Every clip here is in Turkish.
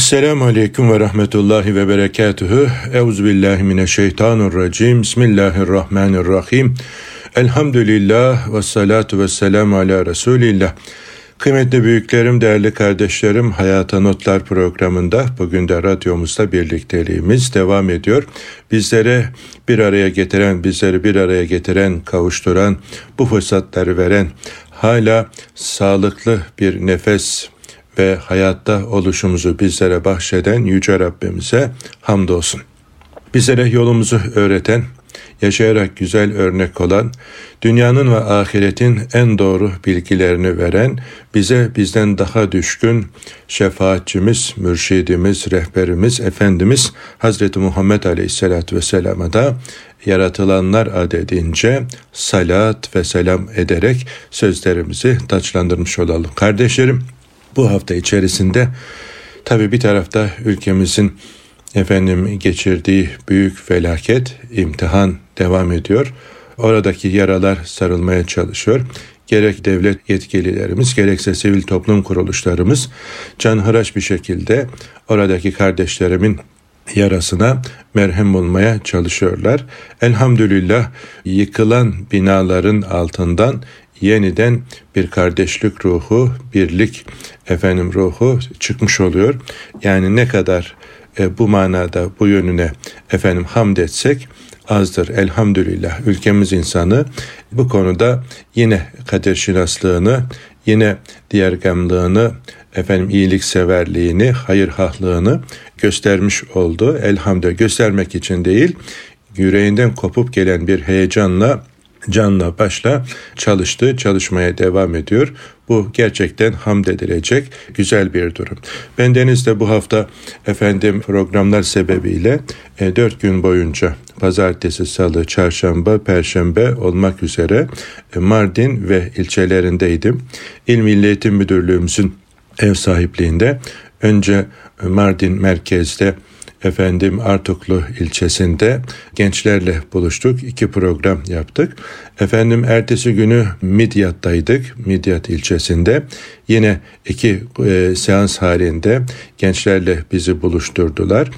Esselamu Aleyküm ve Rahmetullahi ve Berekatuhu. Euzubillahimineşşeytanirracim. Bismillahirrahmanirrahim. Elhamdülillah ve salatu ve selamu ala Resulillah. Kıymetli büyüklerim, değerli kardeşlerim, Hayata Notlar programında bugün de radyomuzda birlikteliğimiz devam ediyor. Bizlere bir araya getiren, bizleri bir araya getiren, kavuşturan, bu fırsatları veren, hala sağlıklı bir nefes ve hayatta oluşumuzu bizlere bahşeden Yüce Rabbimize hamdolsun. Bizlere yolumuzu öğreten, yaşayarak güzel örnek olan, dünyanın ve ahiretin en doğru bilgilerini veren, bize bizden daha düşkün şefaatçimiz, mürşidimiz, rehberimiz, Efendimiz Hazreti Muhammed Aleyhisselatü Vesselam'a da yaratılanlar adedince salat ve selam ederek sözlerimizi taçlandırmış olalım. Kardeşlerim, bu hafta içerisinde tabi bir tarafta ülkemizin efendim geçirdiği büyük felaket, imtihan devam ediyor. Oradaki yaralar sarılmaya çalışıyor. Gerek devlet yetkililerimiz gerekse sivil toplum kuruluşlarımız canhıraş bir şekilde oradaki kardeşlerimin yarasına merhem bulmaya çalışıyorlar. Elhamdülillah yıkılan binaların altından yeniden bir kardeşlik ruhu, birlik efendim ruhu çıkmış oluyor. Yani ne kadar e, bu manada bu yönüne efendim hamd etsek azdır. Elhamdülillah ülkemiz insanı bu konuda yine kader şinaslığını, yine diğer gamlığını, efendim iyilikseverliğini, hayırhahlığını göstermiş oldu. Elhamdülillah göstermek için değil, yüreğinden kopup gelen bir heyecanla canla başla çalıştı, çalışmaya devam ediyor. Bu gerçekten hamd edilecek güzel bir durum. Ben Deniz de bu hafta efendim programlar sebebiyle e, dört gün boyunca pazartesi, salı, çarşamba, perşembe olmak üzere e, Mardin ve ilçelerindeydim. İl Milli Eğitim Müdürlüğümüzün ev sahipliğinde önce Mardin merkezde efendim Artuklu ilçesinde gençlerle buluştuk. iki program yaptık. Efendim ertesi günü Midyat'taydık. Midyat ilçesinde. Yine iki e, seans halinde gençlerle bizi buluşturdular.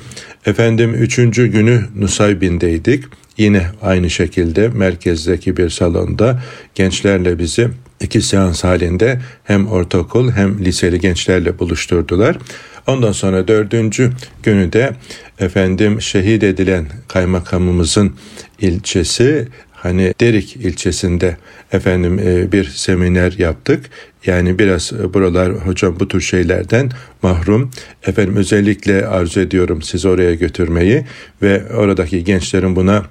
Efendim üçüncü günü Nusaybin'deydik. Yine aynı şekilde merkezdeki bir salonda gençlerle bizi iki seans halinde hem ortaokul hem liseli gençlerle buluşturdular. Ondan sonra dördüncü günü de efendim şehit edilen kaymakamımızın ilçesi hani Derik ilçesinde efendim e, bir seminer yaptık. Yani biraz buralar hocam bu tür şeylerden mahrum. Efendim özellikle arzu ediyorum sizi oraya götürmeyi ve oradaki gençlerin buna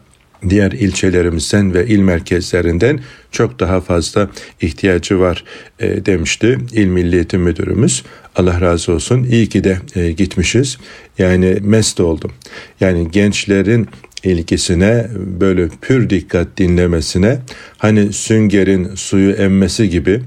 diğer ilçelerimizden ve il merkezlerinden çok daha fazla ihtiyacı var e, demişti İl Milli Müdürümüz. Allah razı olsun. İyi ki de e, gitmişiz. Yani mest oldum. Yani gençlerin ilgisine böyle pür dikkat dinlemesine hani süngerin suyu emmesi gibi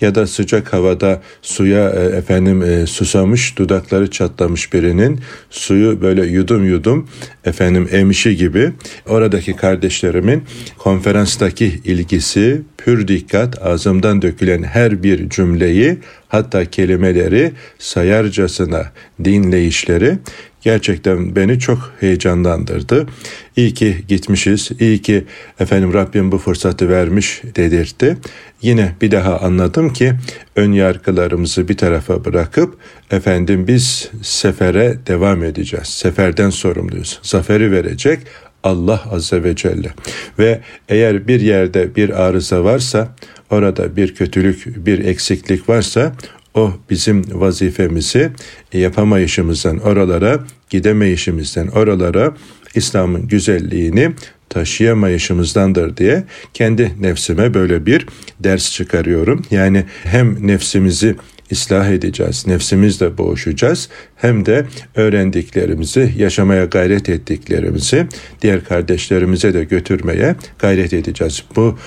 ya da sıcak havada suya e, efendim e, susamış dudakları çatlamış birinin suyu böyle yudum yudum efendim emişi gibi oradaki kardeşlerimin konferanstaki ilgisi pür dikkat ağzımdan dökülen her bir cümleyi hatta kelimeleri sayarcasına dinleyişleri gerçekten beni çok heyecanlandırdı. İyi ki gitmişiz, iyi ki efendim Rabbim bu fırsatı vermiş dedirtti. Yine bir daha anladım ki ön yargılarımızı bir tarafa bırakıp efendim biz sefere devam edeceğiz. Seferden sorumluyuz. Zaferi verecek Allah Azze ve Celle. Ve eğer bir yerde bir arıza varsa, orada bir kötülük, bir eksiklik varsa o bizim vazifemizi yapamayışımızdan oralara, gidemeyişimizden oralara İslam'ın güzelliğini taşıyamayışımızdandır diye kendi nefsime böyle bir ders çıkarıyorum. Yani hem nefsimizi ıslah edeceğiz, nefsimizle boğuşacağız hem de öğrendiklerimizi, yaşamaya gayret ettiklerimizi diğer kardeşlerimize de götürmeye gayret edeceğiz. Bu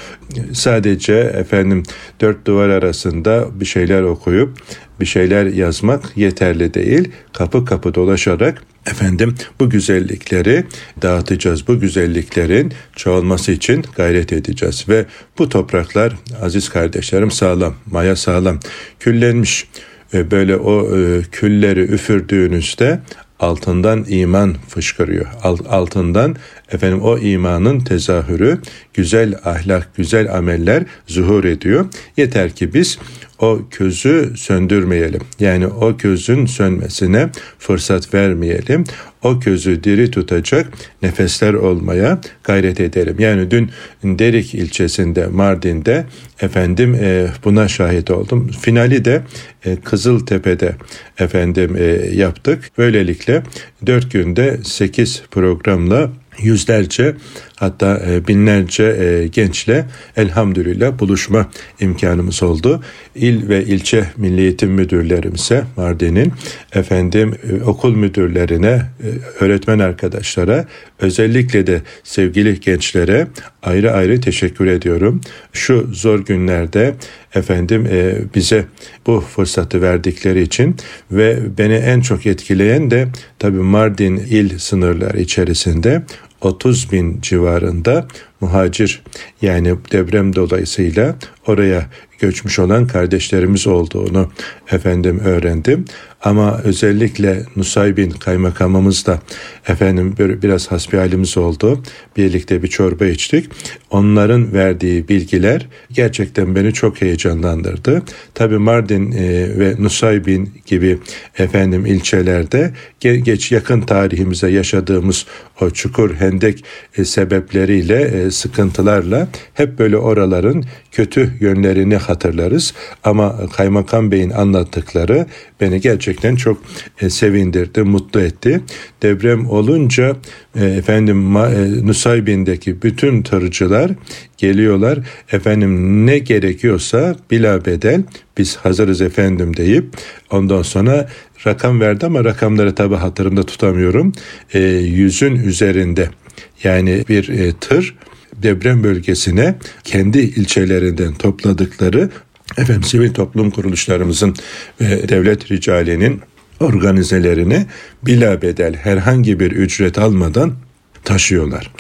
sadece efendim dört duvar arasında bir şeyler okuyup bir şeyler yazmak yeterli değil. Kapı kapı dolaşarak efendim bu güzellikleri dağıtacağız. Bu güzelliklerin çoğalması için gayret edeceğiz ve bu topraklar aziz kardeşlerim sağlam, maya sağlam, küllenmiş ve böyle o e, külleri üfürdüğünüzde altından iman fışkırıyor. Altından efendim o imanın tezahürü, güzel ahlak, güzel ameller zuhur ediyor. Yeter ki biz o közü söndürmeyelim. Yani o közün sönmesine fırsat vermeyelim. O közü diri tutacak nefesler olmaya gayret edelim. Yani dün Derik ilçesinde Mardin'de efendim e, buna şahit oldum. Finali de e, Kızıltepe'de efendim e, yaptık. Böylelikle dört günde sekiz programla yüzlerce hatta e, binlerce e, gençle elhamdülillah buluşma imkanımız oldu. İl ve ilçe milli eğitim müdürlerimize Mardin'in efendim e, okul müdürlerine, öğretmen arkadaşlara, özellikle de sevgili gençlere ayrı ayrı teşekkür ediyorum. Şu zor günlerde efendim bize bu fırsatı verdikleri için ve beni en çok etkileyen de tabii Mardin il sınırları içerisinde 30 bin civarında muhacir yani deprem dolayısıyla oraya göçmüş olan kardeşlerimiz olduğunu efendim öğrendim. Ama özellikle Nusaybin kaymakamımız da efendim biraz hasbihalimiz oldu. Birlikte bir çorba içtik. Onların verdiği bilgiler gerçekten beni çok heyecanlandırdı. Tabi Mardin e, ve Nusaybin gibi efendim ilçelerde geç yakın tarihimize yaşadığımız o çukur hendek e, sebepleriyle e, sıkıntılarla hep böyle oraların kötü yönlerini hatırlarız. Ama Kaymakam Bey'in anlattıkları beni gerçekten çok e, sevindirdi, mutlu etti. Deprem olunca e, efendim e, Nusaybin'deki bütün tırcılar geliyorlar. Efendim ne gerekiyorsa bila bedel biz hazırız efendim deyip ondan sonra rakam verdi ama rakamları tabi hatırımda tutamıyorum. E, yüzün üzerinde yani bir e, tır deprem bölgesine kendi ilçelerinden topladıkları efendim sivil toplum kuruluşlarımızın ve devlet ricalinin organizelerini bila bedel herhangi bir ücret almadan taşıyorlar.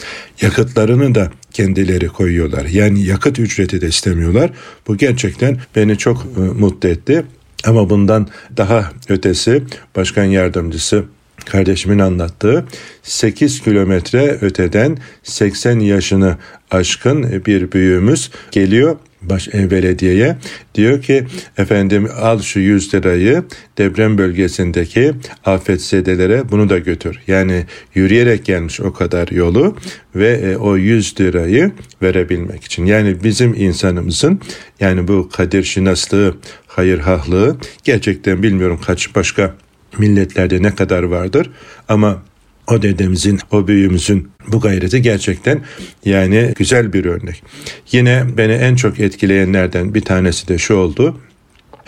Yakıtlarını da kendileri koyuyorlar. Yani yakıt ücreti de istemiyorlar. Bu gerçekten beni çok e, mutlu etti. Ama bundan daha ötesi başkan yardımcısı kardeşimin anlattığı 8 kilometre öteden 80 yaşını aşkın bir büyüğümüz geliyor baş e, belediyeye diyor ki efendim al şu 100 lirayı deprem bölgesindeki afetzedelere bunu da götür. Yani yürüyerek gelmiş o kadar yolu ve e, o 100 lirayı verebilmek için. Yani bizim insanımızın yani bu kadir şinaslığı, hayırhahlığı gerçekten bilmiyorum kaç başka milletlerde ne kadar vardır ama o dedemizin, o büyüğümüzün bu gayreti gerçekten yani güzel bir örnek. Yine beni en çok etkileyenlerden bir tanesi de şu oldu.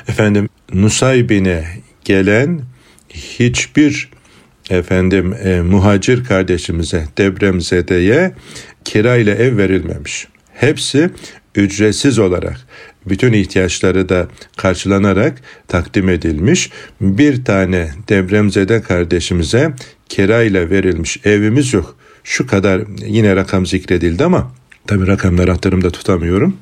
Efendim Nusaybin'e gelen hiçbir efendim e, muhacir kardeşimize depremzedeye kirayla ev verilmemiş. Hepsi ücretsiz olarak bütün ihtiyaçları da karşılanarak takdim edilmiş. Bir tane depremzede kardeşimize kirayla verilmiş evimiz yok. Şu kadar yine rakam zikredildi ama tabii rakamları hatırımda tutamıyorum.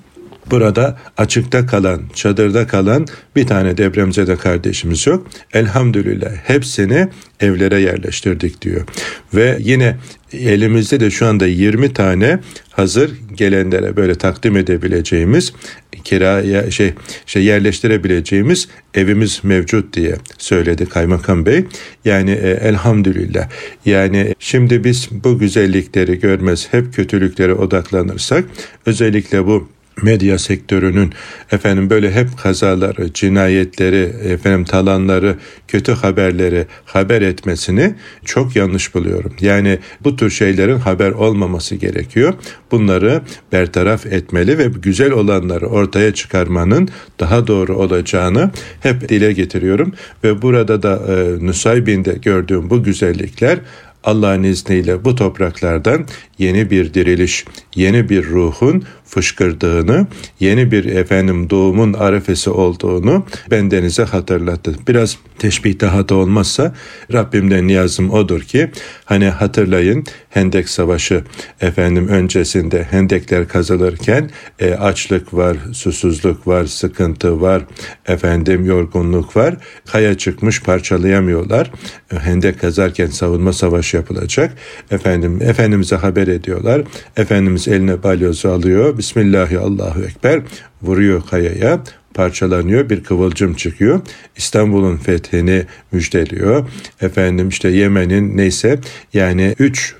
Burada açıkta kalan, çadırda kalan bir tane depremzede kardeşimiz yok. Elhamdülillah hepsini evlere yerleştirdik diyor. Ve yine elimizde de şu anda 20 tane hazır gelenlere böyle takdim edebileceğimiz kiraya şey şey yerleştirebileceğimiz evimiz mevcut diye söyledi kaymakam bey. Yani e, elhamdülillah. Yani şimdi biz bu güzellikleri görmez hep kötülüklere odaklanırsak özellikle bu medya sektörünün efendim böyle hep kazaları, cinayetleri, efendim talanları, kötü haberleri haber etmesini çok yanlış buluyorum. Yani bu tür şeylerin haber olmaması gerekiyor. Bunları bertaraf etmeli ve güzel olanları ortaya çıkarmanın daha doğru olacağını hep dile getiriyorum ve burada da e, Nusaybin'de gördüğüm bu güzellikler Allah'ın izniyle bu topraklardan yeni bir diriliş, yeni bir ruhun fışkırdığını, yeni bir efendim doğumun arefesi olduğunu bendenize hatırlattı. Biraz teşbihte hata olmazsa Rabbimden niyazım odur ki hani hatırlayın Hendek Savaşı efendim öncesinde hendekler kazılırken e, açlık var, susuzluk var, sıkıntı var, efendim yorgunluk var. Kaya çıkmış parçalayamıyorlar. E, hendek kazarken savunma savaşı yapılacak. Efendim Efendimiz'e haber ediyorlar. Efendimiz eline balyozu alıyor. Bismillahi Allahu Ekber vuruyor kayaya parçalanıyor bir kıvılcım çıkıyor. İstanbul'un fethini müjdeliyor. Efendim işte Yemen'in neyse yani üç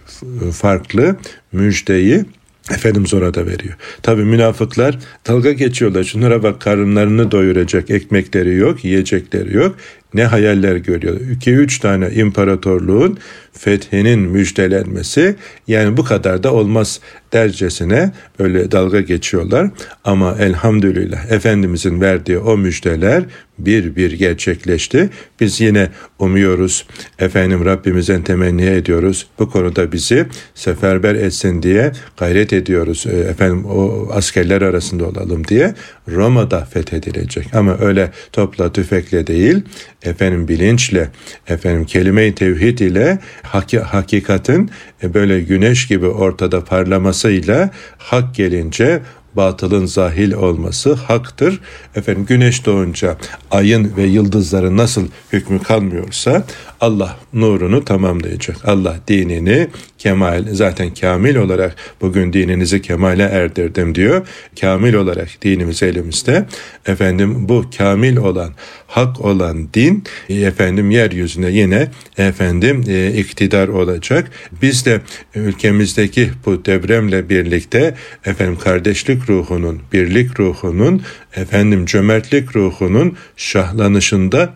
farklı müjdeyi Efendimiz orada veriyor. Tabi münafıklar dalga geçiyorlar. Şunlara bak karınlarını doyuracak ekmekleri yok, yiyecekleri yok. Ne hayaller görüyor. İki üç tane imparatorluğun fethinin müjdelenmesi yani bu kadar da olmaz dercesine böyle dalga geçiyorlar. Ama elhamdülillah Efendimizin verdiği o müjdeler bir bir gerçekleşti. Biz yine umuyoruz. Efendim Rabbimizden temenni ediyoruz. Bu konuda bizi seferber etsin diye gayret ediyoruz. E, efendim o askerler arasında olalım diye Roma'da fethedilecek. Ama öyle topla tüfekle değil, efendim bilinçle, efendim kelime-i tevhid ile hakikatin e, böyle güneş gibi ortada parlamasıyla hak gelince batılın zahil olması haktır. Efendim güneş doğunca ayın ve yıldızların nasıl hükmü kalmıyorsa Allah nurunu tamamlayacak. Allah dinini kemal zaten kamil olarak bugün dininizi kemale erdirdim diyor. Kamil olarak dinimiz elimizde. Efendim bu kamil olan hak olan din efendim yeryüzüne yine efendim e, iktidar olacak. Biz de ülkemizdeki bu depremle birlikte efendim kardeşlik ruhunun, birlik ruhunun, efendim cömertlik ruhunun şahlanışında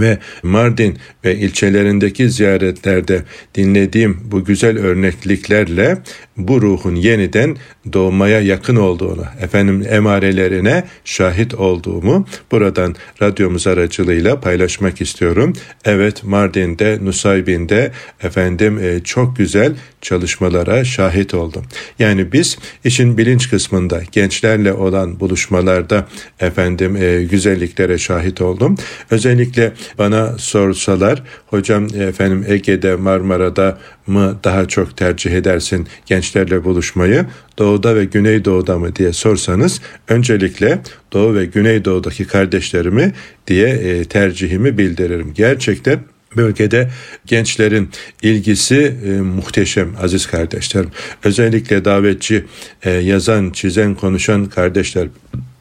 ve Mardin ve ilçelerindeki ziyaretlerde dinlediğim bu güzel örnekliklerle bu ruhun yeniden doğmaya yakın olduğunu, efendim emarelerine şahit olduğumu buradan radyomuz aracılığıyla paylaşmak istiyorum. Evet Mardin'de, Nusaybin'de efendim e, çok güzel çalışmalara şahit oldum. Yani biz işin bilinç kısmında gençlerle olan buluşmalarda efendim e, güzelliklere şahit oldum. Özellikle bana sorsalar hocam efendim Ege'de Marmara'da mı daha çok tercih edersin gençlerle buluşmayı doğuda ve güneydoğuda mı diye sorsanız öncelikle doğu ve güneydoğudaki kardeşlerimi diye e, tercihimi bildiririm. Gerçekten bölgede gençlerin ilgisi e, muhteşem aziz kardeşlerim. Özellikle davetçi e, yazan, çizen, konuşan kardeşler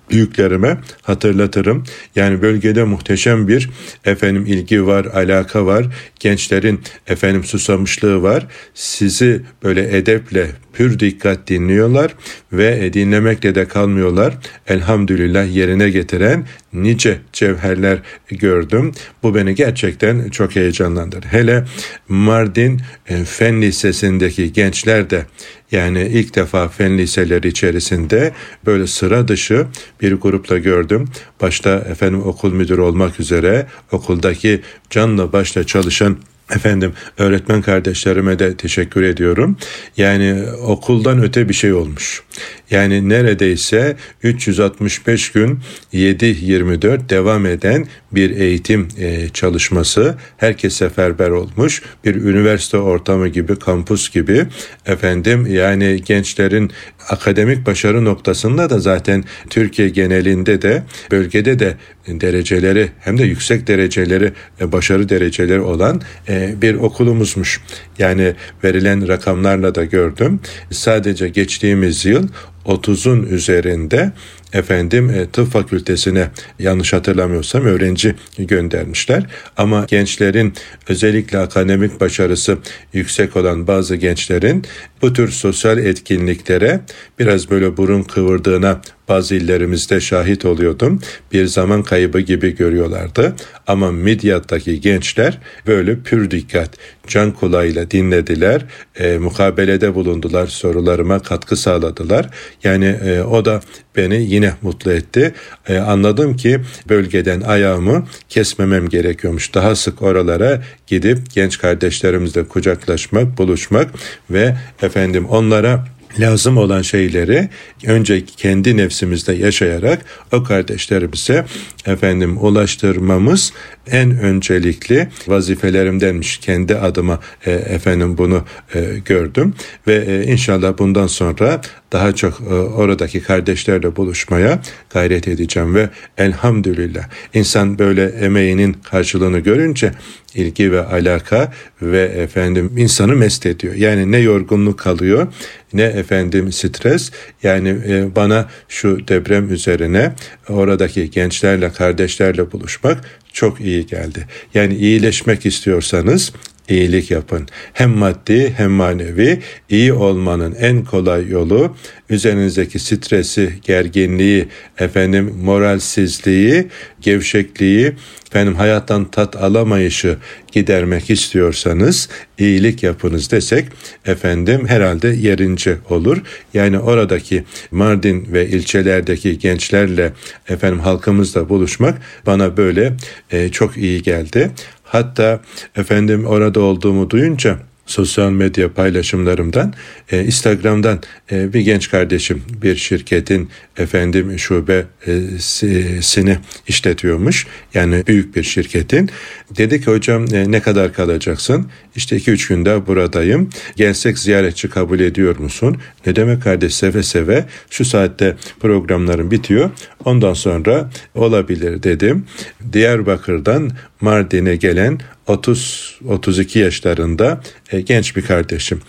büyüklerime hatırlatırım. Yani bölgede muhteşem bir efendim ilgi var, alaka var. Gençlerin efendim susamışlığı var. Sizi böyle edeple pür dikkat dinliyorlar ve dinlemekle de kalmıyorlar. Elhamdülillah yerine getiren nice cevherler gördüm. Bu beni gerçekten çok heyecanlandırdı. Hele Mardin e, Fen Lisesi'ndeki gençler de yani ilk defa fen liseleri içerisinde böyle sıra dışı bir grupla gördüm. Başta efendim okul müdürü olmak üzere okuldaki canla başla çalışan Efendim öğretmen kardeşlerime de teşekkür ediyorum. Yani okuldan öte bir şey olmuş. Yani neredeyse 365 gün 7-24 devam eden bir eğitim e, çalışması. Herkes seferber olmuş. Bir üniversite ortamı gibi, kampus gibi. Efendim yani gençlerin akademik başarı noktasında da zaten Türkiye genelinde de bölgede de dereceleri hem de yüksek dereceleri e, başarı dereceleri olan e, bir okulumuzmuş. Yani verilen rakamlarla da gördüm. Sadece geçtiğimiz yıl 30'un üzerinde efendim e, tıp fakültesine yanlış hatırlamıyorsam öğrenci göndermişler. Ama gençlerin özellikle akademik başarısı yüksek olan bazı gençlerin bu tür sosyal etkinliklere biraz böyle burun kıvırdığına bazı illerimizde şahit oluyordum. Bir zaman kaybı gibi görüyorlardı. Ama Midyat'taki gençler böyle pür dikkat, can kulağıyla dinlediler, e, mukabelede bulundular, sorularıma katkı sağladılar. Yani e, o da beni yine mutlu etti. E, anladım ki bölgeden ayağımı kesmemem gerekiyormuş. Daha sık oralara gidip genç kardeşlerimizle kucaklaşmak, buluşmak ve efendim onlara lazım olan şeyleri önce kendi nefsimizde yaşayarak o kardeşlerimize efendim ulaştırmamız en öncelikli vazifelerimdenmiş kendi adıma e, efendim bunu e, gördüm ve e, inşallah bundan sonra daha çok e, oradaki kardeşlerle buluşmaya gayret edeceğim ve elhamdülillah insan böyle emeğinin karşılığını görünce ilgi ve alaka ve efendim insanı mest ediyor. Yani ne yorgunluk kalıyor ne efendim stres yani e, bana şu deprem üzerine oradaki gençlerle kardeşlerle buluşmak çok iyi geldi. Yani iyileşmek istiyorsanız iyilik yapın. Hem maddi hem manevi iyi olmanın en kolay yolu üzerinizdeki stresi, gerginliği, efendim moralsizliği, gevşekliği, efendim hayattan tat alamayışı gidermek istiyorsanız iyilik yapınız desek efendim herhalde yerince olur. Yani oradaki Mardin ve ilçelerdeki gençlerle efendim halkımızla buluşmak bana böyle e, çok iyi geldi. Hatta efendim orada olduğumu duyunca sosyal medya paylaşımlarımdan e, Instagram'dan e, bir genç kardeşim bir şirketin efendim şubesini işletiyormuş. Yani büyük bir şirketin. Dedi ki hocam e, ne kadar kalacaksın? İşte 2-3 günde buradayım. Gelsek ziyaretçi kabul ediyor musun? Ne demek kardeş seve seve şu saatte programlarım bitiyor. Ondan sonra olabilir dedim. Diyarbakır'dan Mardin'e gelen 30 32 yaşlarında e, genç bir kardeşim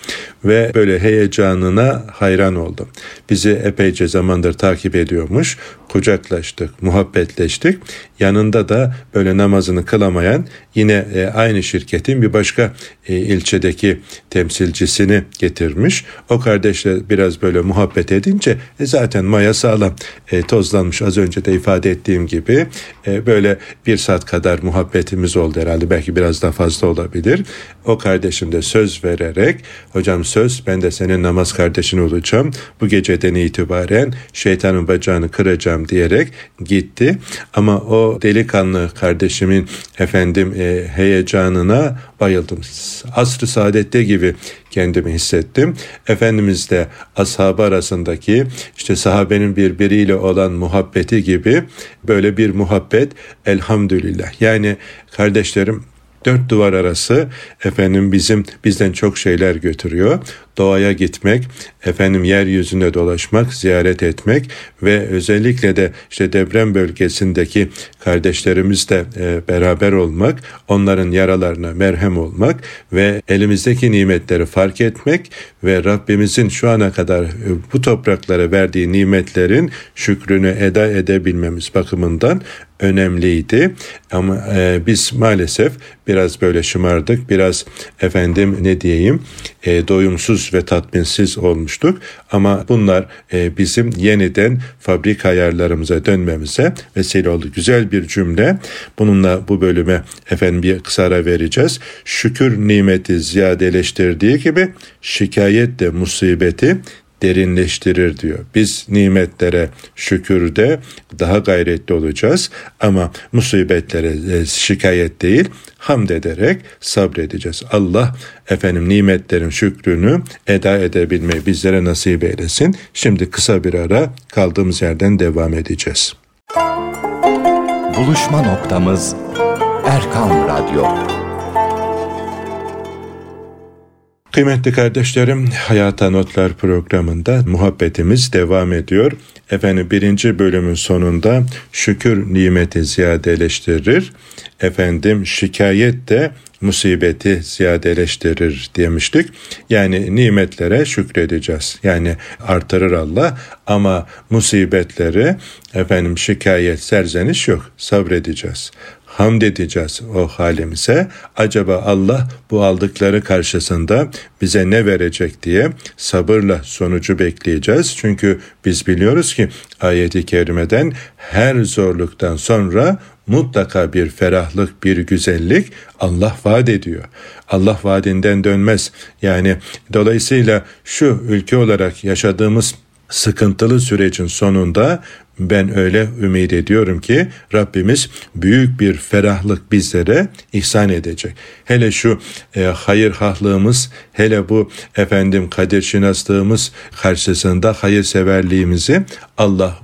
ve böyle heyecanına hayran oldum. Bizi epeyce zamandır takip ediyormuş. Kucaklaştık, muhabbetleştik. Yanında da böyle namazını kılamayan yine e, aynı şirketin bir başka e, ilçedeki temsilcisini getirmiş. O kardeşle biraz böyle muhabbet edince e, zaten maya sağlam e, tozlanmış az önce de ifade ettiğim gibi e, böyle bir saat kadar muhabbetimiz oldu herhalde belki biraz daha fazla olabilir. O kardeşim de söz vererek hocam söz ben de senin namaz kardeşin olacağım. Bu geceden itibaren şeytanın bacağını kıracağım diyerek gitti. Ama o delikanlı kardeşimin efendim e, heyecanına bayıldım. Asr-ı saadette gibi kendimi hissettim. Efendimiz de ashabı arasındaki işte sahabenin birbiriyle olan muhabbeti gibi böyle bir muhabbet elhamdülillah. Yani kardeşlerim dört duvar arası efendim bizim bizden çok şeyler götürüyor. Doğaya gitmek, efendim yeryüzünde dolaşmak, ziyaret etmek ve özellikle de işte deprem bölgesindeki kardeşlerimizle e, beraber olmak, onların yaralarına merhem olmak ve elimizdeki nimetleri fark etmek ve Rabbimizin şu ana kadar e, bu topraklara verdiği nimetlerin şükrünü eda edebilmemiz bakımından önemliydi. Ama e, biz maalesef biraz böyle şımardık, biraz efendim ne diyeyim e, doyumsuz ve tatminsiz olmuştuk. Ama bunlar e, bizim yeniden fabrika ayarlarımıza dönmemize vesile oldu. Güzel bir cümle. Bununla bu bölüme efendim bir kısa ara vereceğiz. Şükür nimeti ziyadeleştirdiği gibi şikayet de musibeti derinleştirir diyor. Biz nimetlere şükürde daha gayretli olacağız ama musibetlere şikayet değil hamd ederek sabredeceğiz. Allah efendim nimetlerin şükrünü eda edebilmeyi bizlere nasip eylesin. Şimdi kısa bir ara kaldığımız yerden devam edeceğiz. Buluşma noktamız Erkan Radyo. Kıymetli kardeşlerim, Hayata Notlar programında muhabbetimiz devam ediyor. Efendim birinci bölümün sonunda şükür nimeti ziyadeleştirir. Efendim şikayet de musibeti ziyadeleştirir demiştik. Yani nimetlere şükredeceğiz. Yani artırır Allah ama musibetleri efendim şikayet, serzeniş yok. Sabredeceğiz hamd edeceğiz o halimize. Acaba Allah bu aldıkları karşısında bize ne verecek diye sabırla sonucu bekleyeceğiz. Çünkü biz biliyoruz ki ayeti kerimeden her zorluktan sonra mutlaka bir ferahlık, bir güzellik Allah vaat ediyor. Allah vaadinden dönmez. Yani dolayısıyla şu ülke olarak yaşadığımız sıkıntılı sürecin sonunda ben öyle ümit ediyorum ki Rabbimiz büyük bir ferahlık bizlere ihsan edecek. Hele şu e, hayır hahlığımız, hele bu efendim kadir şinaslığımız karşısında hayırseverliğimizi Allah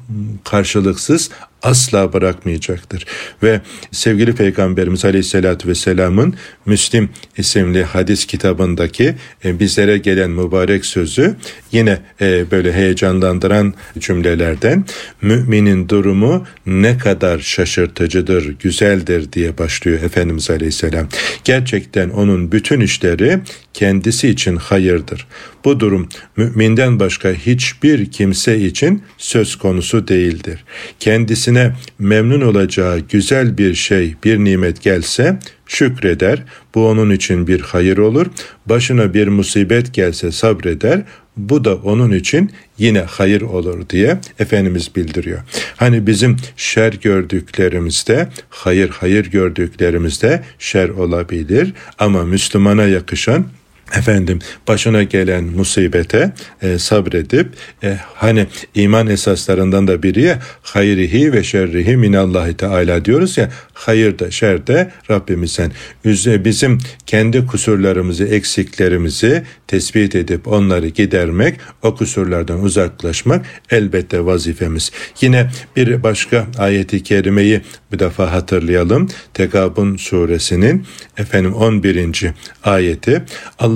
karşılıksız asla bırakmayacaktır. Ve sevgili Peygamberimiz Aleyhisselatü Vesselam'ın Müslim isimli hadis kitabındaki e, bizlere gelen mübarek sözü yine e, böyle heyecanlandıran cümlelerden müminin durumu ne kadar şaşırtıcıdır, güzeldir diye başlıyor Efendimiz Aleyhisselam. Gerçekten onun bütün işleri kendisi için hayırdır. Bu durum müminden başka hiçbir kimse için söz konusu değildir. Kendisine memnun olacağı güzel bir şey, bir nimet gelse şükreder. Bu onun için bir hayır olur. Başına bir musibet gelse sabreder. Bu da onun için yine hayır olur diye Efendimiz bildiriyor. Hani bizim şer gördüklerimizde, hayır hayır gördüklerimizde şer olabilir ama Müslümana yakışan efendim başına gelen musibete e, sabredip e, hani iman esaslarından da biri ya hayrihi ve şerrihi minallahi teala diyoruz ya hayır da şer de Rabbimizden. Bizim kendi kusurlarımızı, eksiklerimizi tespit edip onları gidermek, o kusurlardan uzaklaşmak elbette vazifemiz. Yine bir başka ayeti kerimeyi bir defa hatırlayalım. Tegabun suresinin efendim 11. ayeti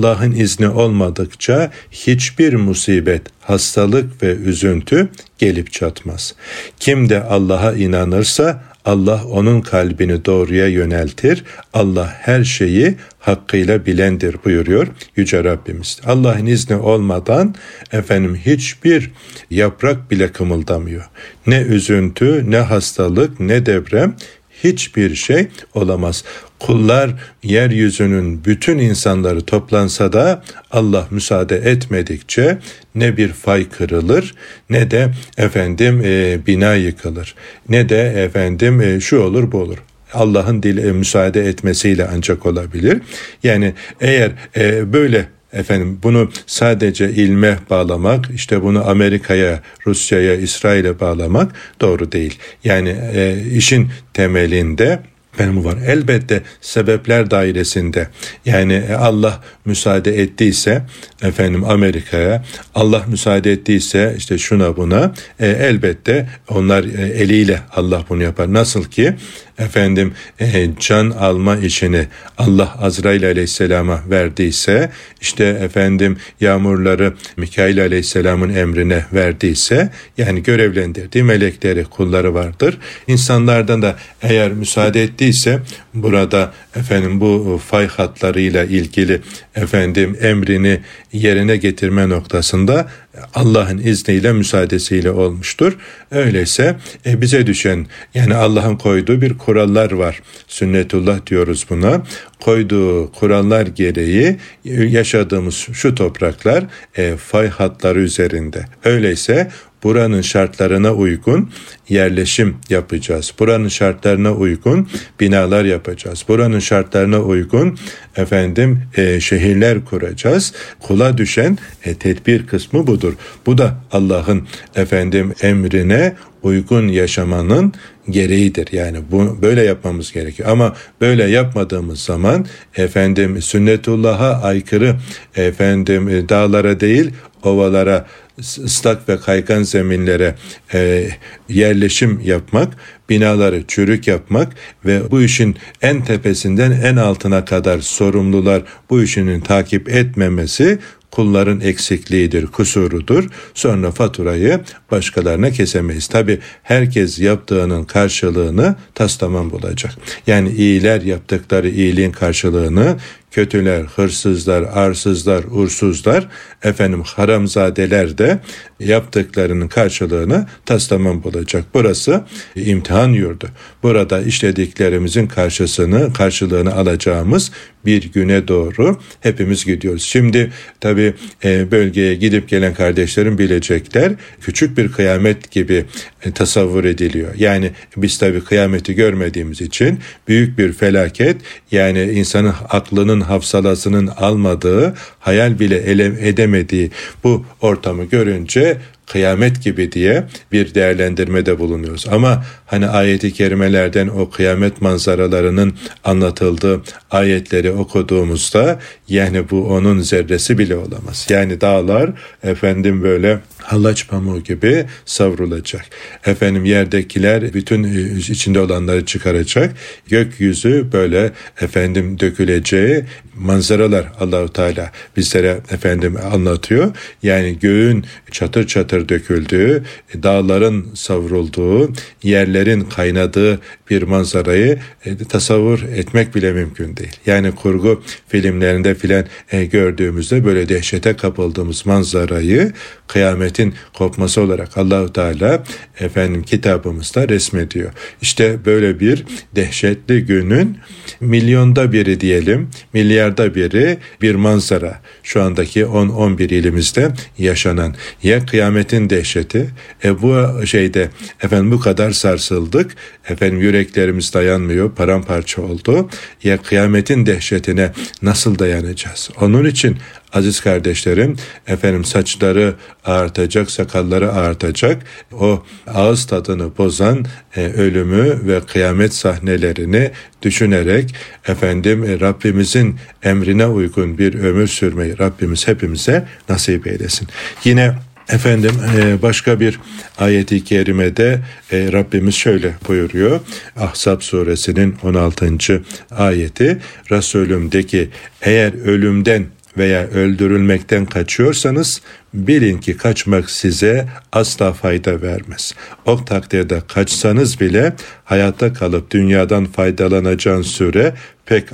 Allah'ın izni olmadıkça hiçbir musibet, hastalık ve üzüntü gelip çatmaz. Kim de Allah'a inanırsa Allah onun kalbini doğruya yöneltir. Allah her şeyi hakkıyla bilendir buyuruyor Yüce Rabbimiz. Allah'ın izni olmadan efendim hiçbir yaprak bile kımıldamıyor. Ne üzüntü, ne hastalık, ne deprem hiçbir şey olamaz. Kullar yeryüzünün bütün insanları toplansa da Allah müsaade etmedikçe ne bir fay kırılır ne de efendim e, bina yıkılır ne de efendim e, şu olur bu olur. Allah'ın dil e, müsaade etmesiyle ancak olabilir. Yani eğer e, böyle Efendim bunu sadece ilme bağlamak, işte bunu Amerika'ya, Rusya'ya, İsrail'e bağlamak doğru değil. Yani e, işin temelinde benim var. Elbette sebepler dairesinde yani Allah müsaade ettiyse efendim Amerika'ya Allah müsaade ettiyse işte şuna buna e, elbette onlar e, eliyle Allah bunu yapar. Nasıl ki efendim e, can alma işini Allah Azrail aleyhisselama verdiyse işte efendim yağmurları Mikail aleyhisselamın emrine verdiyse yani görevlendirdiği melekleri kulları vardır. İnsanlardan da eğer müsaade ettiyse burada efendim bu fay hatlarıyla ilgili efendim emrini yerine getirme noktasında Allah'ın izniyle müsaadesiyle olmuştur. Öyleyse e, bize düşen yani Allah'ın koyduğu bir kurallar var. Sünnetullah diyoruz buna. Koyduğu kurallar gereği yaşadığımız şu topraklar e, fay hatları üzerinde. Öyleyse buranın şartlarına uygun yerleşim yapacağız. Buranın şartlarına uygun binalar yapacağız. Buranın şartlarına uygun efendim e, şehirler kuracağız. Kula düşen e, tedbir kısmı budur. Bu da Allah'ın efendim emrine uygun yaşamanın gereğidir. Yani bu böyle yapmamız gerekiyor. Ama böyle yapmadığımız zaman efendim sünnetullah'a aykırı efendim e, dağlara değil ovalara ıslak ve kaygan zeminlere e, yerleşim yapmak, binaları çürük yapmak ve bu işin en tepesinden en altına kadar sorumlular bu işinin takip etmemesi kulların eksikliğidir, kusurudur. Sonra faturayı başkalarına kesemeyiz. Tabi herkes yaptığının karşılığını tas tamam bulacak. Yani iyiler yaptıkları iyiliğin karşılığını kötüler, hırsızlar, arsızlar, ursuzlar, efendim haramzadeler de yaptıklarının karşılığını taslamam bulacak. Burası imtihan yurdu. Burada işlediklerimizin karşısını, karşılığını alacağımız bir güne doğru hepimiz gidiyoruz. Şimdi tabi e, bölgeye gidip gelen kardeşlerim bilecekler küçük bir kıyamet gibi e, tasavvur ediliyor. Yani biz tabi kıyameti görmediğimiz için büyük bir felaket yani insanın aklının hafsalasının almadığı hayal bile ele edemediği bu ortamı görünce kıyamet gibi diye bir değerlendirmede bulunuyoruz. Ama hani ayeti kerimelerden o kıyamet manzaralarının anlatıldığı ayetleri okuduğumuzda yani bu onun zerresi bile olamaz. Yani dağlar efendim böyle hallaç pamuğu gibi savrulacak. Efendim yerdekiler bütün e, içinde olanları çıkaracak. Gökyüzü böyle efendim döküleceği manzaralar Allahu Teala bizlere efendim anlatıyor. Yani göğün çatır çatır döküldüğü, dağların savrulduğu, yerlerin kaynadığı bir manzarayı e, tasavvur etmek bile mümkün değil. Yani kurgu filmlerinde filan e, gördüğümüzde böyle dehşete kapıldığımız manzarayı kıyametin kopması olarak Allahu Teala efendim kitabımızda resmediyor. İşte böyle bir dehşetli günün milyonda biri diyelim, milyarda biri bir manzara. Şu andaki 10-11 ilimizde yaşanan ya kıyametin dehşeti, e bu şeyde efendim bu kadar sarsıldık, efendim yüreklerimiz dayanmıyor, paramparça oldu. Ya kıyametin dehşetine nasıl dayanacağız? Onun için aziz kardeşlerim efendim saçları artacak, sakalları artacak. O ağız tadını bozan e, ölümü ve kıyamet sahnelerini düşünerek efendim e, Rabbimizin emrine uygun bir ömür sürmeyi Rabbimiz hepimize nasip eylesin. Yine Efendim e, başka bir ayeti kerimede e, Rabbimiz şöyle buyuruyor. Ahzab suresinin 16. ayeti Resulüm de ki eğer ölümden veya öldürülmekten kaçıyorsanız bilin ki kaçmak size asla fayda vermez. O takdirde kaçsanız bile hayatta kalıp dünyadan faydalanacağın süre pek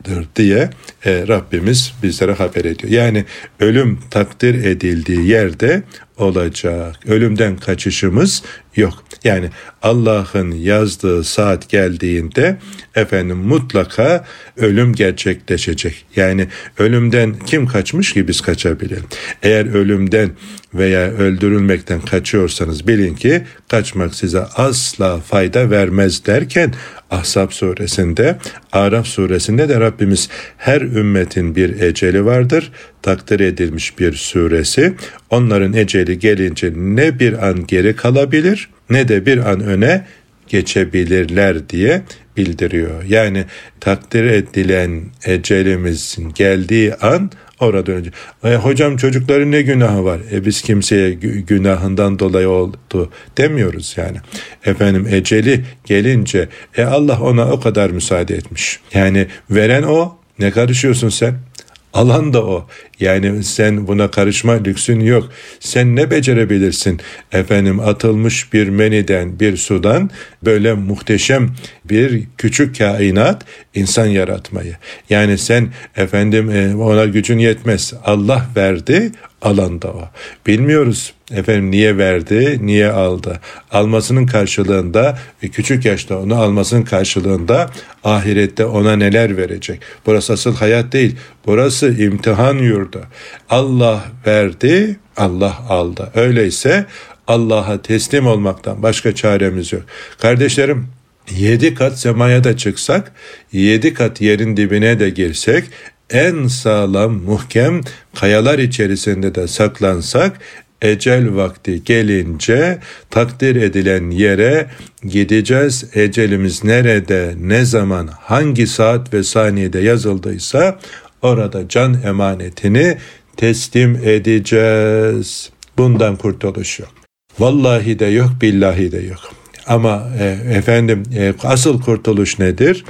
azdır diye e, Rabbimiz bizlere haber ediyor. Yani ölüm takdir edildiği yerde olacak. Ölümden kaçışımız yok. Yani Allah'ın yazdığı saat geldiğinde efendim mutlaka ölüm gerçekleşecek. Yani ölümden kim kaçmış ki biz kaçabilelim. Eğer ölümden veya öldürülmekten kaçıyorsanız bilin ki kaçmak size asla fayda vermez derken Ahzab suresinde, Araf suresinde de Rabbimiz her ümmetin bir eceli vardır. Takdir edilmiş bir suresi. Onların eceli gelince ne bir an geri kalabilir ne de bir an öne geçebilirler diye bildiriyor. Yani takdir edilen ecelimizin geldiği an orada önce. E, hocam çocukların ne günahı var? E biz kimseye günahından dolayı oldu demiyoruz yani. Efendim eceli gelince e Allah ona o kadar müsaade etmiş. Yani veren o ne karışıyorsun sen? Alan da o. Yani sen buna karışma lüksün yok. Sen ne becerebilirsin? Efendim atılmış bir meniden, bir sudan böyle muhteşem bir küçük kainat insan yaratmayı. Yani sen efendim e, ona gücün yetmez. Allah verdi, alan da o. Bilmiyoruz efendim niye verdi, niye aldı. Almasının karşılığında küçük yaşta onu almasının karşılığında ahirette ona neler verecek. Burası asıl hayat değil. Burası imtihan yurdu. Allah verdi, Allah aldı. Öyleyse Allah'a teslim olmaktan başka çaremiz yok. Kardeşlerim yedi kat semaya da çıksak, yedi kat yerin dibine de girsek, en sağlam, muhkem kayalar içerisinde de saklansak, ecel vakti gelince takdir edilen yere gideceğiz. Ecelimiz nerede, ne zaman, hangi saat ve saniyede yazıldıysa orada can emanetini teslim edeceğiz. Bundan kurtuluş yok. Vallahi de yok, billahi de yok. Ama e, efendim e, asıl kurtuluş nedir?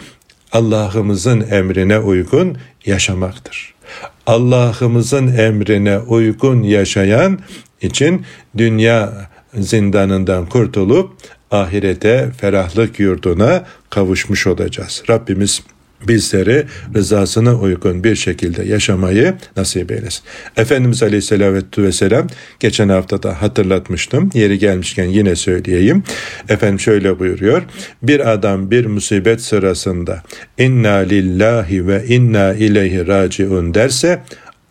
Allah'ımızın emrine uygun yaşamaktır. Allah'ımızın emrine uygun yaşayan için dünya zindanından kurtulup ahirete ferahlık yurduna kavuşmuş olacağız. Rabbimiz bizleri rızasına uygun bir şekilde yaşamayı nasip eylesin. Efendimiz Aleyhisselatü Vesselam geçen hafta da hatırlatmıştım. Yeri gelmişken yine söyleyeyim. Efendim şöyle buyuruyor. Bir adam bir musibet sırasında inna lillahi ve inna ileyhi raciun derse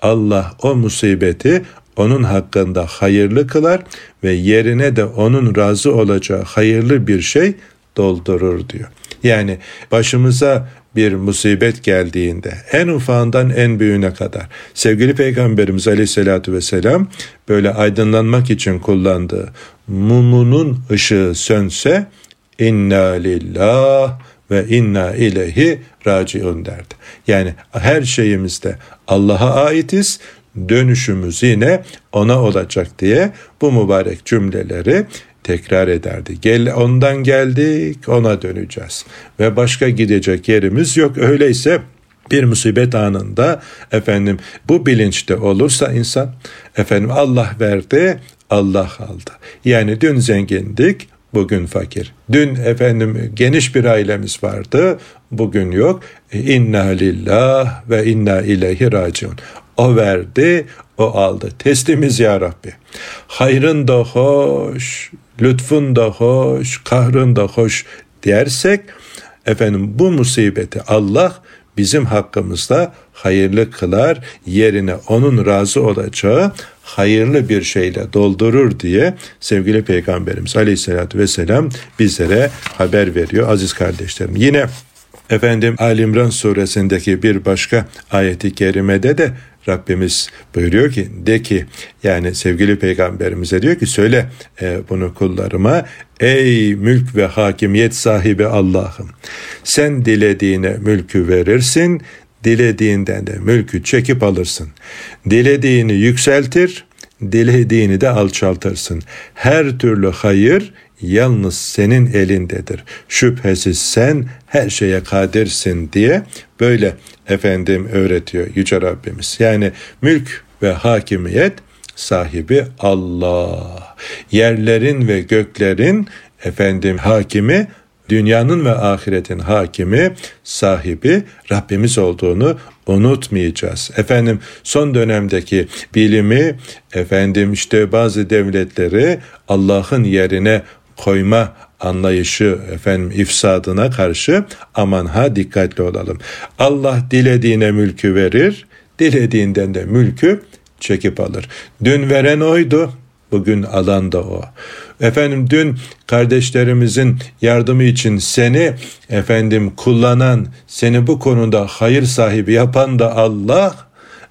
Allah o musibeti onun hakkında hayırlı kılar ve yerine de onun razı olacağı hayırlı bir şey doldurur diyor. Yani başımıza bir musibet geldiğinde en ufağından en büyüğüne kadar sevgili Peygamberimiz Aleyhisselatü Vesselam böyle aydınlanmak için kullandığı mumunun ışığı sönse inna lillah ve inna ileyhi raciun derdi. Yani her şeyimizde Allah'a aitiz, dönüşümüz yine ona olacak diye bu mübarek cümleleri tekrar ederdi. Gel ondan geldik, ona döneceğiz ve başka gidecek yerimiz yok. Öyleyse bir musibet anında efendim bu bilinçte olursa insan efendim Allah verdi, Allah aldı. Yani dün zengindik, bugün fakir. Dün efendim geniş bir ailemiz vardı, bugün yok. E, inna lillah ve inna ileyhi raciun. O verdi, o aldı. Teslimiz ya Rabbi. Hayrın da hoş, lütfun da hoş, kahrın da hoş dersek efendim bu musibeti Allah bizim hakkımızda hayırlı kılar, yerine onun razı olacağı hayırlı bir şeyle doldurur diye sevgili Peygamberimiz Aleyhisselatü Vesselam bizlere haber veriyor aziz kardeşlerim. Yine efendim Ali İmran suresindeki bir başka ayeti kerimede de Rabbimiz buyuruyor ki de ki yani sevgili peygamberimize diyor ki söyle e, bunu kullarıma ey mülk ve hakimiyet sahibi Allah'ım sen dilediğine mülkü verirsin dilediğinden de mülkü çekip alırsın. Dilediğini yükseltir dilediğini de alçaltırsın. Her türlü hayır yalnız senin elindedir. Şüphesiz sen her şeye kadirsin diye böyle efendim öğretiyor Yüce Rabbimiz. Yani mülk ve hakimiyet sahibi Allah. Yerlerin ve göklerin efendim hakimi dünyanın ve ahiretin hakimi, sahibi Rabbimiz olduğunu unutmayacağız. Efendim son dönemdeki bilimi, efendim işte bazı devletleri Allah'ın yerine koyma anlayışı efendim ifsadına karşı aman ha dikkatli olalım. Allah dilediğine mülkü verir, dilediğinden de mülkü çekip alır. Dün veren oydu, bugün alan da o. Efendim dün kardeşlerimizin yardımı için seni efendim kullanan, seni bu konuda hayır sahibi yapan da Allah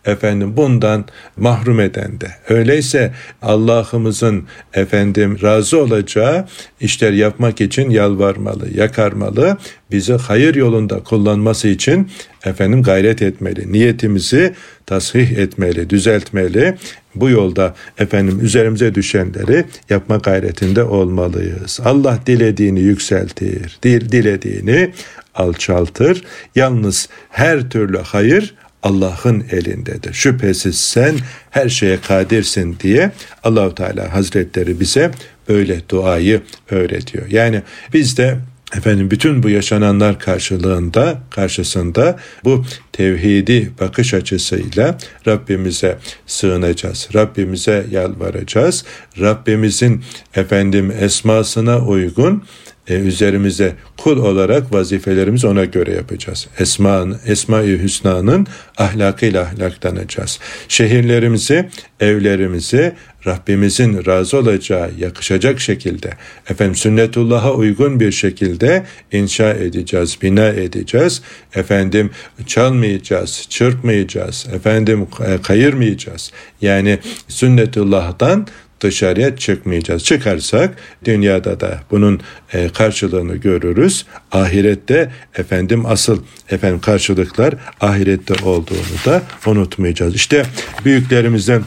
efendim bundan mahrum eden de. Öyleyse Allah'ımızın efendim razı olacağı işler yapmak için yalvarmalı, yakarmalı, bizi hayır yolunda kullanması için efendim gayret etmeli. Niyetimizi tasih etmeli, düzeltmeli. Bu yolda efendim üzerimize düşenleri yapma gayretinde olmalıyız. Allah dilediğini yükseltir, dilediğini alçaltır. Yalnız her türlü hayır Allah'ın elindedir. Şüphesiz sen her şeye kadirsin diye Allahu Teala Hazretleri bize böyle duayı öğretiyor. Yani biz de efendim bütün bu yaşananlar karşılığında karşısında bu tevhidi bakış açısıyla Rabbimize sığınacağız. Rabbimize yalvaracağız. Rabbimizin efendim esmasına uygun e, üzerimize kul olarak vazifelerimizi ona göre yapacağız. Esma'nın, Esma-i Hüsna'nın ahlakıyla ahlaklanacağız. Şehirlerimizi, evlerimizi Rabbimizin razı olacağı, yakışacak şekilde, efendim sünnetullah'a uygun bir şekilde inşa edeceğiz, bina edeceğiz. Efendim çalmayacağız, çırpmayacağız, efendim e, kayırmayacağız. Yani sünnetullah'tan dışarıya çıkmayacağız. Çıkarsak dünyada da bunun e, karşılığını görürüz. Ahirette efendim asıl efendim karşılıklar ahirette olduğunu da unutmayacağız. İşte büyüklerimizden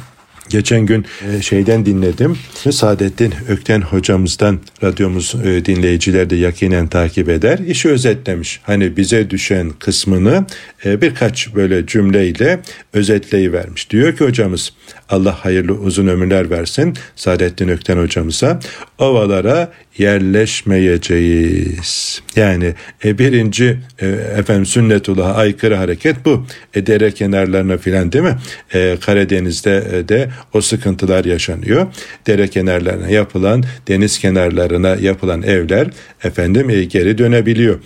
Geçen gün e, şeyden dinledim. Saadettin Ökten hocamızdan radyomuz e, dinleyiciler de yakinen takip eder. İşi özetlemiş. Hani bize düşen kısmını e, birkaç böyle cümleyle özetleyivermiş. Diyor ki hocamız Allah hayırlı uzun ömürler versin Saadettin Ökten hocamıza. Ovalara yerleşmeyeceğiz. Yani e, birinci e, efendim sünnetullah'a aykırı hareket bu. E, dere kenarlarına filan değil mi? E, Karadeniz'de de o sıkıntılar yaşanıyor. Dere kenarlarına yapılan, deniz kenarlarına yapılan evler efendim e, geri dönebiliyor.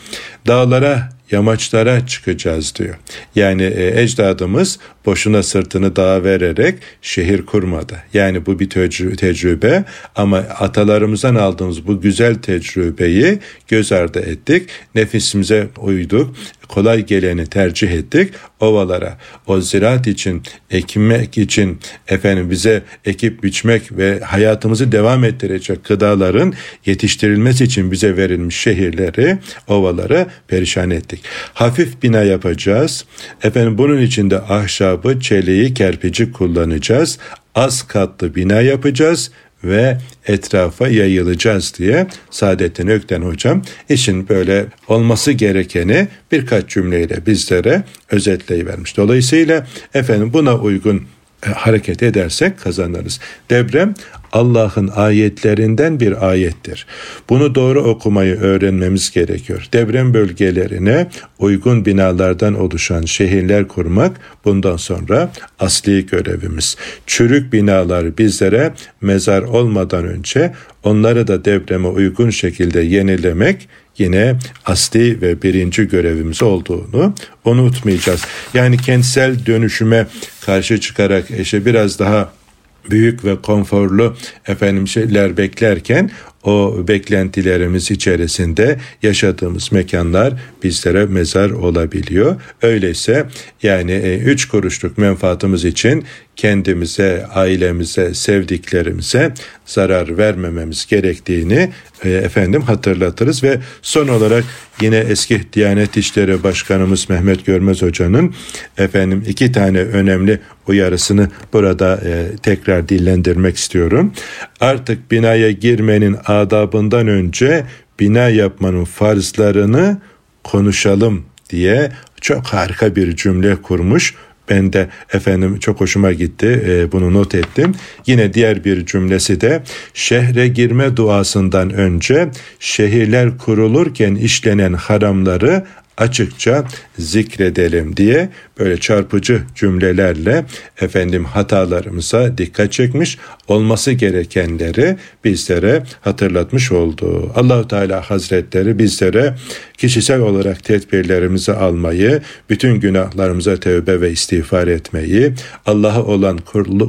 Dağlara yamaçlara çıkacağız diyor. Yani e, ecdadımız boşuna sırtını dağa vererek şehir kurmadı. Yani bu bir tecrübe ama atalarımızdan aldığımız bu güzel tecrübeyi göz ardı ettik. Nefisimize uyduk. Kolay geleni tercih ettik. Ovalara, o ziraat için, ekmek için, efendim bize ekip biçmek ve hayatımızı devam ettirecek gıdaların yetiştirilmesi için bize verilmiş şehirleri, ovaları perişan ettik. Hafif bina yapacağız. Efendim bunun için de ahşabı, çeliği, kerpici kullanacağız. Az katlı bina yapacağız ve etrafa yayılacağız diye Saadettin Ökten hocam işin böyle olması gerekeni birkaç cümleyle bizlere özetleyivermiş. Dolayısıyla efendim buna uygun e, hareket edersek kazanırız. Deprem Allah'ın ayetlerinden bir ayettir. Bunu doğru okumayı öğrenmemiz gerekiyor. Deprem bölgelerine uygun binalardan oluşan şehirler kurmak bundan sonra asli görevimiz. Çürük binalar bizlere mezar olmadan önce onları da depreme uygun şekilde yenilemek yine asli ve birinci görevimiz olduğunu unutmayacağız. Yani kentsel dönüşüme karşı çıkarak işte biraz daha büyük ve konforlu efendim şeyler beklerken o beklentilerimiz içerisinde yaşadığımız mekanlar bizlere mezar olabiliyor. Öyleyse yani e, üç kuruşluk menfaatımız için kendimize, ailemize, sevdiklerimize zarar vermememiz gerektiğini e, efendim hatırlatırız ve son olarak yine eski Diyanet İşleri Başkanımız Mehmet Görmez Hoca'nın efendim iki tane önemli uyarısını burada e, tekrar dillendirmek istiyorum. Artık binaya girmenin adabından önce bina yapmanın farzlarını konuşalım diye çok harika bir cümle kurmuş. Ben de efendim çok hoşuma gitti e, bunu not ettim. Yine diğer bir cümlesi de şehre girme duasından önce şehirler kurulurken işlenen haramları açıkça zikredelim diye böyle çarpıcı cümlelerle efendim hatalarımıza dikkat çekmiş, olması gerekenleri bizlere hatırlatmış oldu. Allahu Teala Hazretleri bizlere kişisel olarak tedbirlerimizi almayı, bütün günahlarımıza tövbe ve istiğfar etmeyi, Allah'a olan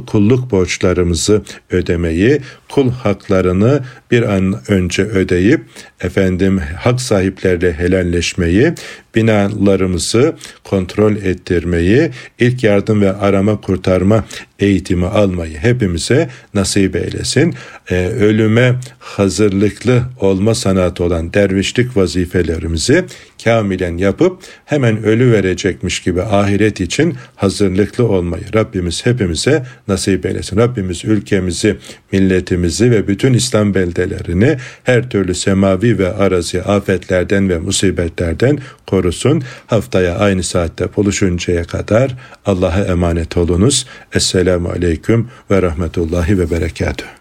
kulluk borçlarımızı ödemeyi, kul haklarını bir an önce ödeyip efendim hak sahiplerle helalleşmeyi, binalarımızı kontrol ettirmeyi, ilk yardım ve arama kurtarma eğitimi almayı hepimize nasip eylesin. Ee, ölüme hazırlıklı olma sanatı olan dervişlik vazifelerimizi kamilen yapıp hemen ölü verecekmiş gibi ahiret için hazırlıklı olmayı Rabbimiz hepimize nasip eylesin. Rabbimiz ülkemizi, milletimizi ve bütün İslam beldelerini her türlü semavi ve arazi afetlerden ve musibetlerden korusun. Haftaya aynı saatte buluşuncaya kadar Allah'a emanet olunuz. Esselamu Aleyküm ve Rahmetullahi ve Berekatuhu.